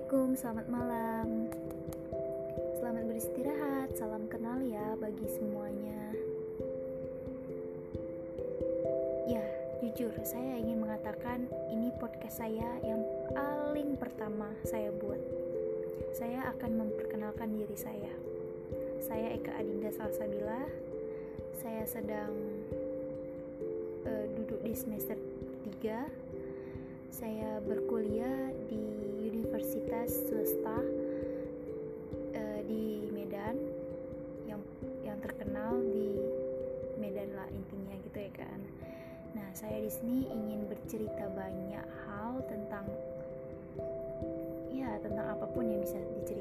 Assalamualaikum, selamat malam. Selamat beristirahat, salam kenal ya bagi semuanya. Ya, jujur saya ingin mengatakan ini podcast saya yang paling pertama saya buat. Saya akan memperkenalkan diri saya. Saya Eka Adinda Salsabila. Saya sedang uh, duduk di semester 3 saya berkuliah di swasta uh, di Medan yang yang terkenal di Medan lah intinya gitu ya kan. Nah saya di sini ingin bercerita banyak hal tentang ya tentang apa pun yang bisa diceritakan